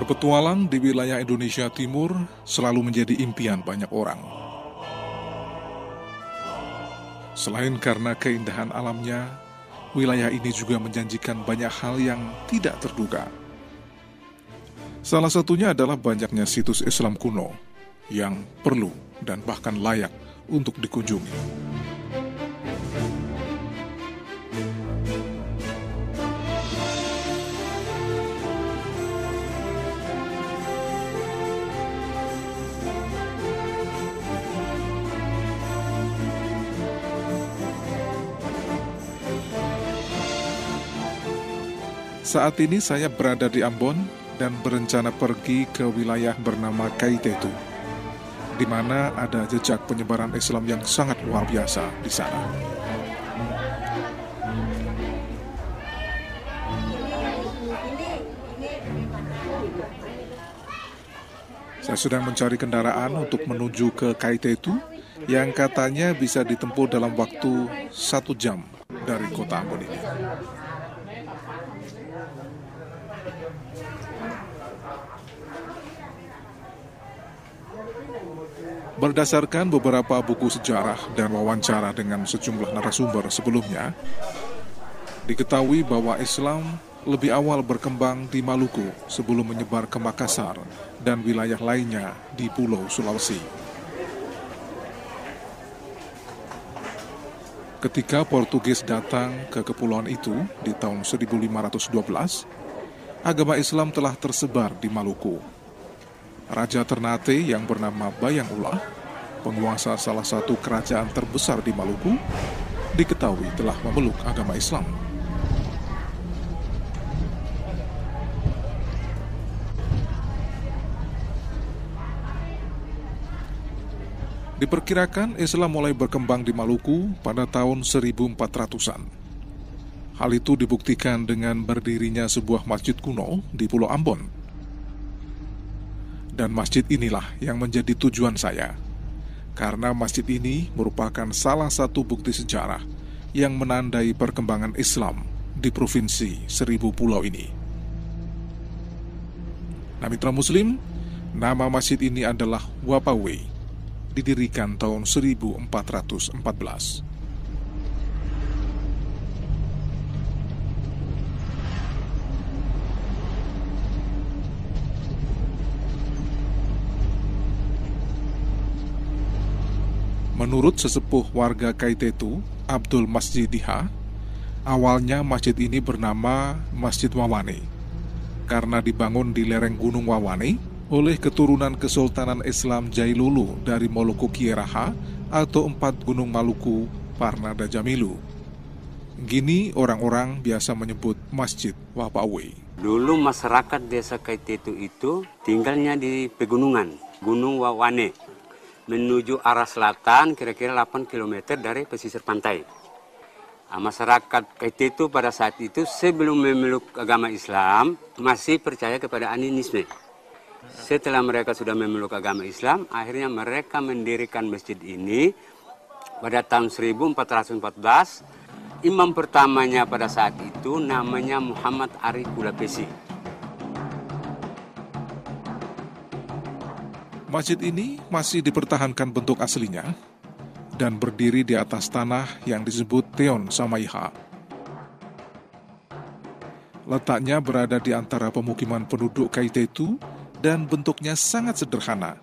Berpetualang di wilayah Indonesia Timur selalu menjadi impian banyak orang. Selain karena keindahan alamnya, wilayah ini juga menjanjikan banyak hal yang tidak terduga. Salah satunya adalah banyaknya situs Islam kuno yang perlu dan bahkan layak untuk dikunjungi. Saat ini saya berada di Ambon dan berencana pergi ke wilayah bernama Kaitetu, di mana ada jejak penyebaran Islam yang sangat luar biasa di sana. Saya sedang mencari kendaraan untuk menuju ke Kaitetu yang katanya bisa ditempuh dalam waktu satu jam dari kota Ambon ini. Berdasarkan beberapa buku sejarah dan wawancara dengan sejumlah narasumber sebelumnya, diketahui bahwa Islam lebih awal berkembang di Maluku sebelum menyebar ke Makassar dan wilayah lainnya di Pulau Sulawesi. Ketika Portugis datang ke kepulauan itu di tahun 1512, agama Islam telah tersebar di Maluku Raja Ternate yang bernama Bayang Ulah, penguasa salah satu kerajaan terbesar di Maluku, diketahui telah memeluk agama Islam. Diperkirakan Islam mulai berkembang di Maluku pada tahun 1400-an. Hal itu dibuktikan dengan berdirinya sebuah masjid kuno di Pulau Ambon dan masjid inilah yang menjadi tujuan saya. Karena masjid ini merupakan salah satu bukti sejarah yang menandai perkembangan Islam di provinsi Seribu Pulau ini. Nah mitra muslim, nama masjid ini adalah Wapawe, didirikan tahun 1414. Menurut sesepuh warga Kaitetu, Abdul Masjidiha, awalnya masjid ini bernama Masjid Wawane karena dibangun di lereng Gunung Wawane oleh keturunan Kesultanan Islam Jailulu dari Moluku Kieraha atau empat gunung Maluku Parnada Jamilu. Gini orang-orang biasa menyebut Masjid Wapawe. Dulu masyarakat desa Kaitetu itu tinggalnya di pegunungan, Gunung Wawane menuju arah selatan kira-kira 8 km dari pesisir pantai. Nah, masyarakat itu pada saat itu sebelum memeluk agama Islam masih percaya kepada animisme. Setelah mereka sudah memeluk agama Islam, akhirnya mereka mendirikan masjid ini pada tahun 1414. Imam pertamanya pada saat itu namanya Muhammad Ari Kulapesi. Masjid ini masih dipertahankan bentuk aslinya dan berdiri di atas tanah yang disebut Teon Samaiha. Letaknya berada di antara pemukiman penduduk Kaitetu dan bentuknya sangat sederhana,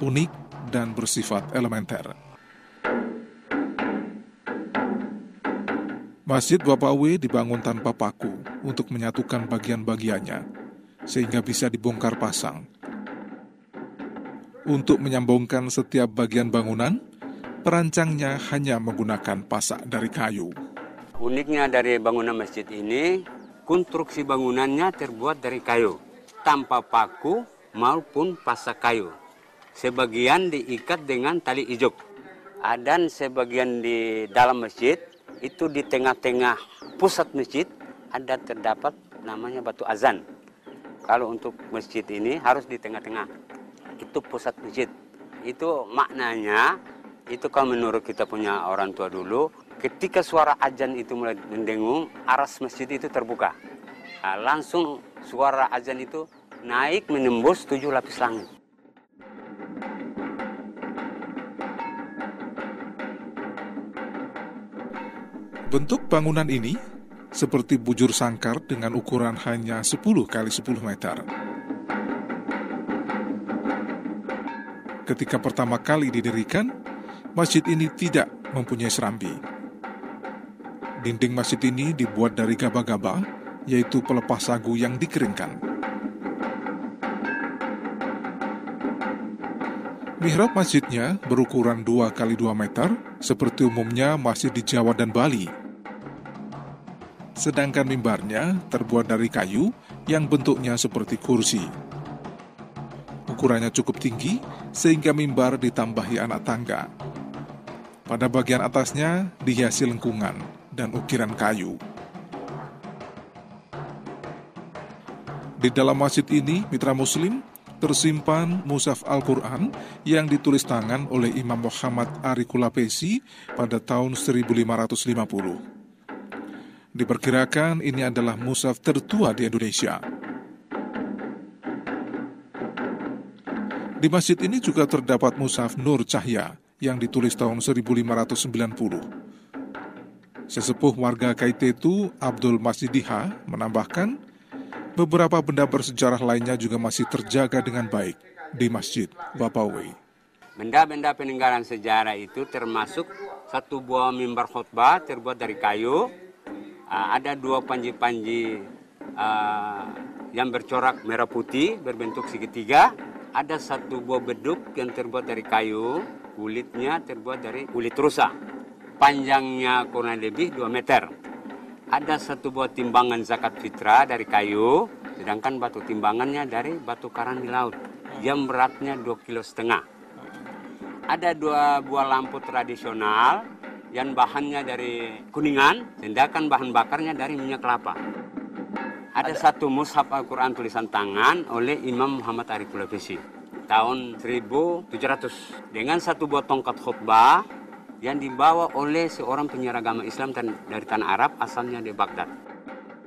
unik, dan bersifat elementer. Masjid Bapawe dibangun tanpa paku untuk menyatukan bagian-bagiannya, sehingga bisa dibongkar pasang untuk menyambungkan setiap bagian bangunan, perancangnya hanya menggunakan pasak dari kayu. Uniknya dari bangunan masjid ini, konstruksi bangunannya terbuat dari kayu, tanpa paku maupun pasak kayu. Sebagian diikat dengan tali ijuk. Dan sebagian di dalam masjid, itu di tengah-tengah pusat masjid, ada terdapat namanya batu azan. Kalau untuk masjid ini harus di tengah-tengah itu pusat masjid. Itu maknanya, itu kalau menurut kita punya orang tua dulu, ketika suara ajan itu mulai mendengung, aras masjid itu terbuka. Nah, langsung suara ajan itu naik menembus tujuh lapis langit. Bentuk bangunan ini seperti bujur sangkar dengan ukuran hanya 10 kali 10 meter. Ketika pertama kali didirikan, masjid ini tidak mempunyai serambi. Dinding masjid ini dibuat dari gaba-gaba, yaitu pelepas sagu yang dikeringkan. Mihrab masjidnya berukuran 2 kali 2 meter, seperti umumnya masjid di Jawa dan Bali. Sedangkan mimbarnya terbuat dari kayu yang bentuknya seperti kursi. Ukurannya cukup tinggi sehingga mimbar ditambahi anak tangga. Pada bagian atasnya dihiasi lengkungan dan ukiran kayu. Di dalam masjid ini, mitra muslim, tersimpan Musaf Al-Quran yang ditulis tangan oleh Imam Muhammad Arikulapesi pada tahun 1550. Diperkirakan ini adalah musaf tertua di Indonesia. Di masjid ini juga terdapat musaf Nur Cahya yang ditulis tahun 1590. Sesepuh warga Kaitetu, Abdul Masjidiha, menambahkan, beberapa benda bersejarah lainnya juga masih terjaga dengan baik di Masjid Bapawe. Benda-benda peninggalan sejarah itu termasuk satu buah mimbar khutbah terbuat dari kayu, ah, ada dua panji-panji uh, yang bercorak merah putih berbentuk segitiga, ada satu buah beduk yang terbuat dari kayu, kulitnya terbuat dari kulit rusa. Panjangnya kurang lebih 2 meter. Ada satu buah timbangan zakat fitrah dari kayu, sedangkan batu timbangannya dari batu karang di laut yang beratnya 2 kilo setengah. Ada dua buah lampu tradisional yang bahannya dari kuningan, sedangkan bahan bakarnya dari minyak kelapa. Ada, satu mushaf Al-Quran tulisan tangan oleh Imam Muhammad Arif Ulafisi tahun 1700 dengan satu buah tongkat khutbah yang dibawa oleh seorang penyiar agama Islam dari tanah Arab asalnya di Baghdad.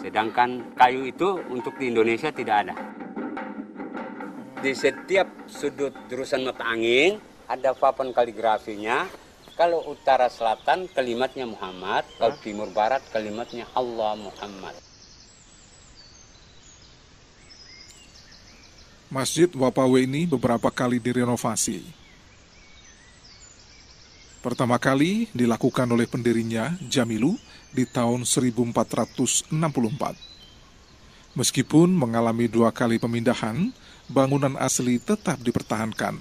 Sedangkan kayu itu untuk di Indonesia tidak ada. Di setiap sudut jurusan mata angin ada papan kaligrafinya. Kalau utara selatan kalimatnya Muhammad, kalau timur barat kalimatnya Allah Muhammad. Masjid Wapawe ini beberapa kali direnovasi. Pertama kali dilakukan oleh pendirinya, Jamilu, di tahun 1464. Meskipun mengalami dua kali pemindahan, bangunan asli tetap dipertahankan.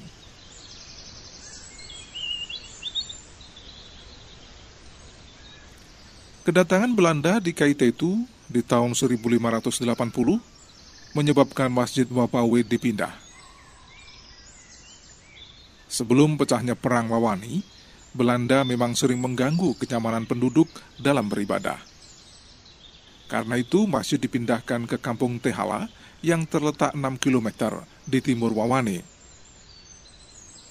Kedatangan Belanda di Kaitetu di tahun 1580 menyebabkan Masjid Wapawe dipindah. Sebelum pecahnya Perang Wawani, Belanda memang sering mengganggu kenyamanan penduduk dalam beribadah. Karena itu, masjid dipindahkan ke kampung Tehala yang terletak 6 km di timur Wawani.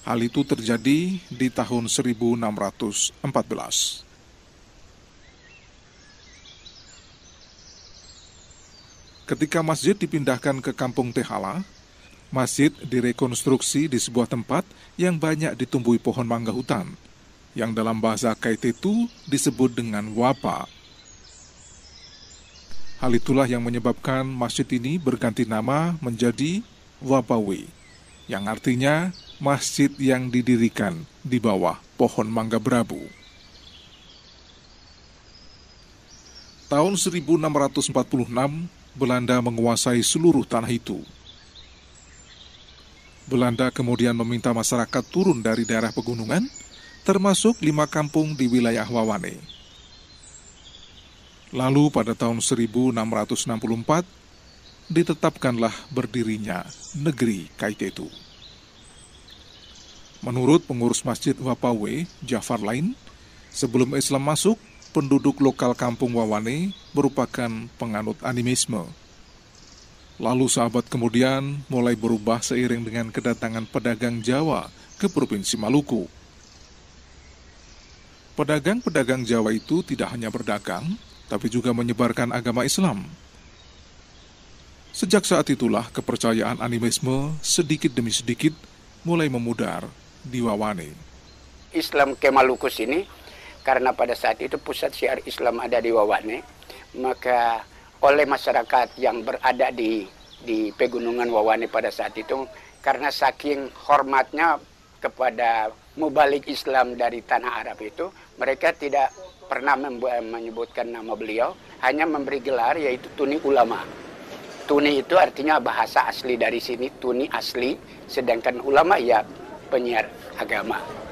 Hal itu terjadi di tahun 1614. Ketika masjid dipindahkan ke kampung Tehala, masjid direkonstruksi di sebuah tempat yang banyak ditumbuhi pohon mangga hutan, yang dalam bahasa Kaitetu disebut dengan Wapa. Hal itulah yang menyebabkan masjid ini berganti nama menjadi Wapawe, yang artinya masjid yang didirikan di bawah pohon mangga berabu. Tahun 1646, Belanda menguasai seluruh tanah itu. Belanda kemudian meminta masyarakat turun dari daerah pegunungan, termasuk lima kampung di wilayah Wawane. Lalu pada tahun 1664, ditetapkanlah berdirinya negeri Kaitetu. Menurut pengurus Masjid Wapawe, Jafar Lain, sebelum Islam masuk, penduduk lokal kampung Wawane merupakan penganut animisme. Lalu sahabat kemudian mulai berubah seiring dengan kedatangan pedagang Jawa ke Provinsi Maluku. Pedagang-pedagang Jawa itu tidak hanya berdagang, tapi juga menyebarkan agama Islam. Sejak saat itulah kepercayaan animisme sedikit demi sedikit mulai memudar di Wawane. Islam ke Maluku sini karena pada saat itu pusat syiar Islam ada di Wawane, maka oleh masyarakat yang berada di di pegunungan Wawane pada saat itu karena saking hormatnya kepada mubalik Islam dari tanah Arab itu mereka tidak pernah menyebutkan nama beliau hanya memberi gelar yaitu tuni ulama. Tuni itu artinya bahasa asli dari sini tuni asli sedangkan ulama ya penyiar agama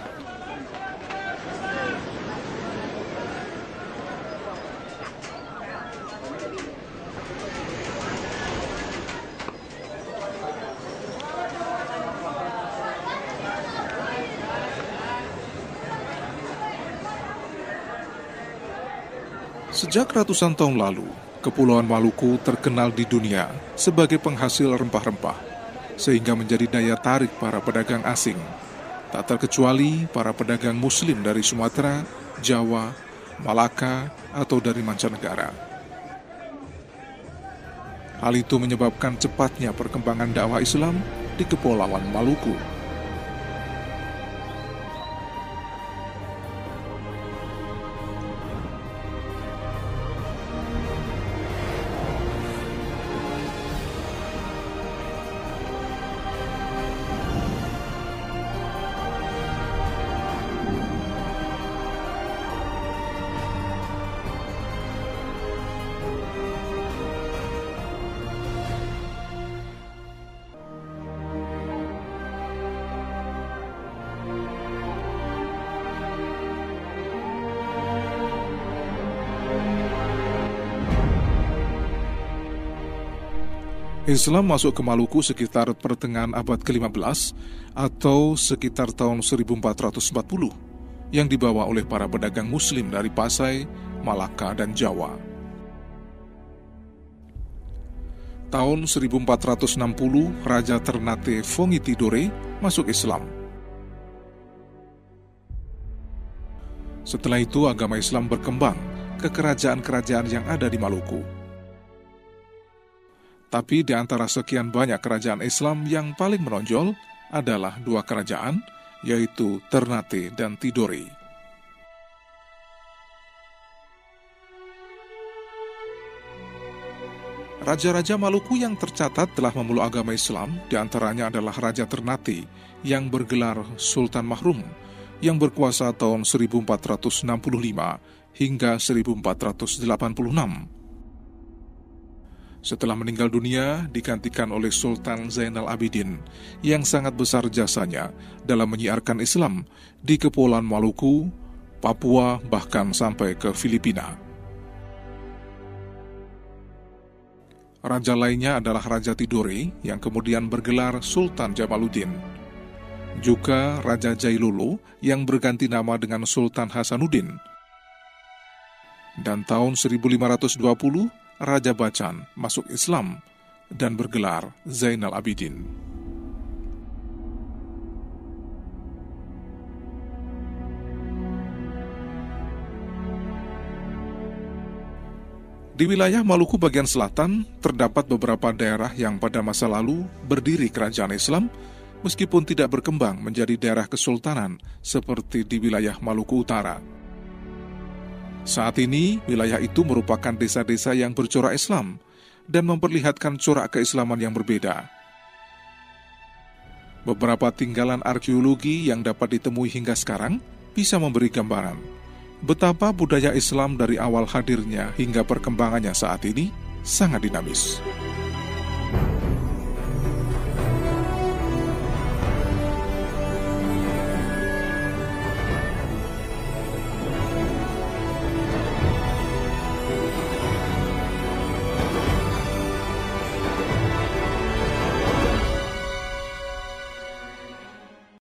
Sejak ratusan tahun lalu, Kepulauan Maluku terkenal di dunia sebagai penghasil rempah-rempah, sehingga menjadi daya tarik para pedagang asing, tak terkecuali para pedagang Muslim dari Sumatera, Jawa, Malaka, atau dari mancanegara. Hal itu menyebabkan cepatnya perkembangan dakwah Islam di Kepulauan Maluku. Islam masuk ke Maluku sekitar pertengahan abad ke-15 atau sekitar tahun 1440 yang dibawa oleh para pedagang muslim dari Pasai, Malaka, dan Jawa. Tahun 1460, Raja Ternate Fongi Tidore masuk Islam. Setelah itu agama Islam berkembang ke kerajaan-kerajaan yang ada di Maluku. Tapi di antara sekian banyak kerajaan Islam yang paling menonjol adalah dua kerajaan, yaitu Ternate dan Tidore. Raja-raja Maluku yang tercatat telah memeluk agama Islam di antaranya adalah Raja Ternate yang bergelar Sultan Mahrum yang berkuasa tahun 1465 hingga 1486 setelah meninggal dunia, digantikan oleh Sultan Zainal Abidin yang sangat besar jasanya dalam menyiarkan Islam di Kepulauan Maluku, Papua, bahkan sampai ke Filipina. Raja lainnya adalah Raja Tidore yang kemudian bergelar Sultan Jamaluddin. Juga Raja Jailulu yang berganti nama dengan Sultan Hasanuddin. Dan tahun 1520, Raja Bacan masuk Islam dan bergelar Zainal Abidin. Di wilayah Maluku bagian selatan, terdapat beberapa daerah yang pada masa lalu berdiri kerajaan Islam, meskipun tidak berkembang menjadi daerah kesultanan seperti di wilayah Maluku Utara. Saat ini, wilayah itu merupakan desa-desa yang bercorak Islam dan memperlihatkan corak keislaman yang berbeda. Beberapa tinggalan arkeologi yang dapat ditemui hingga sekarang bisa memberi gambaran betapa budaya Islam dari awal hadirnya hingga perkembangannya saat ini sangat dinamis.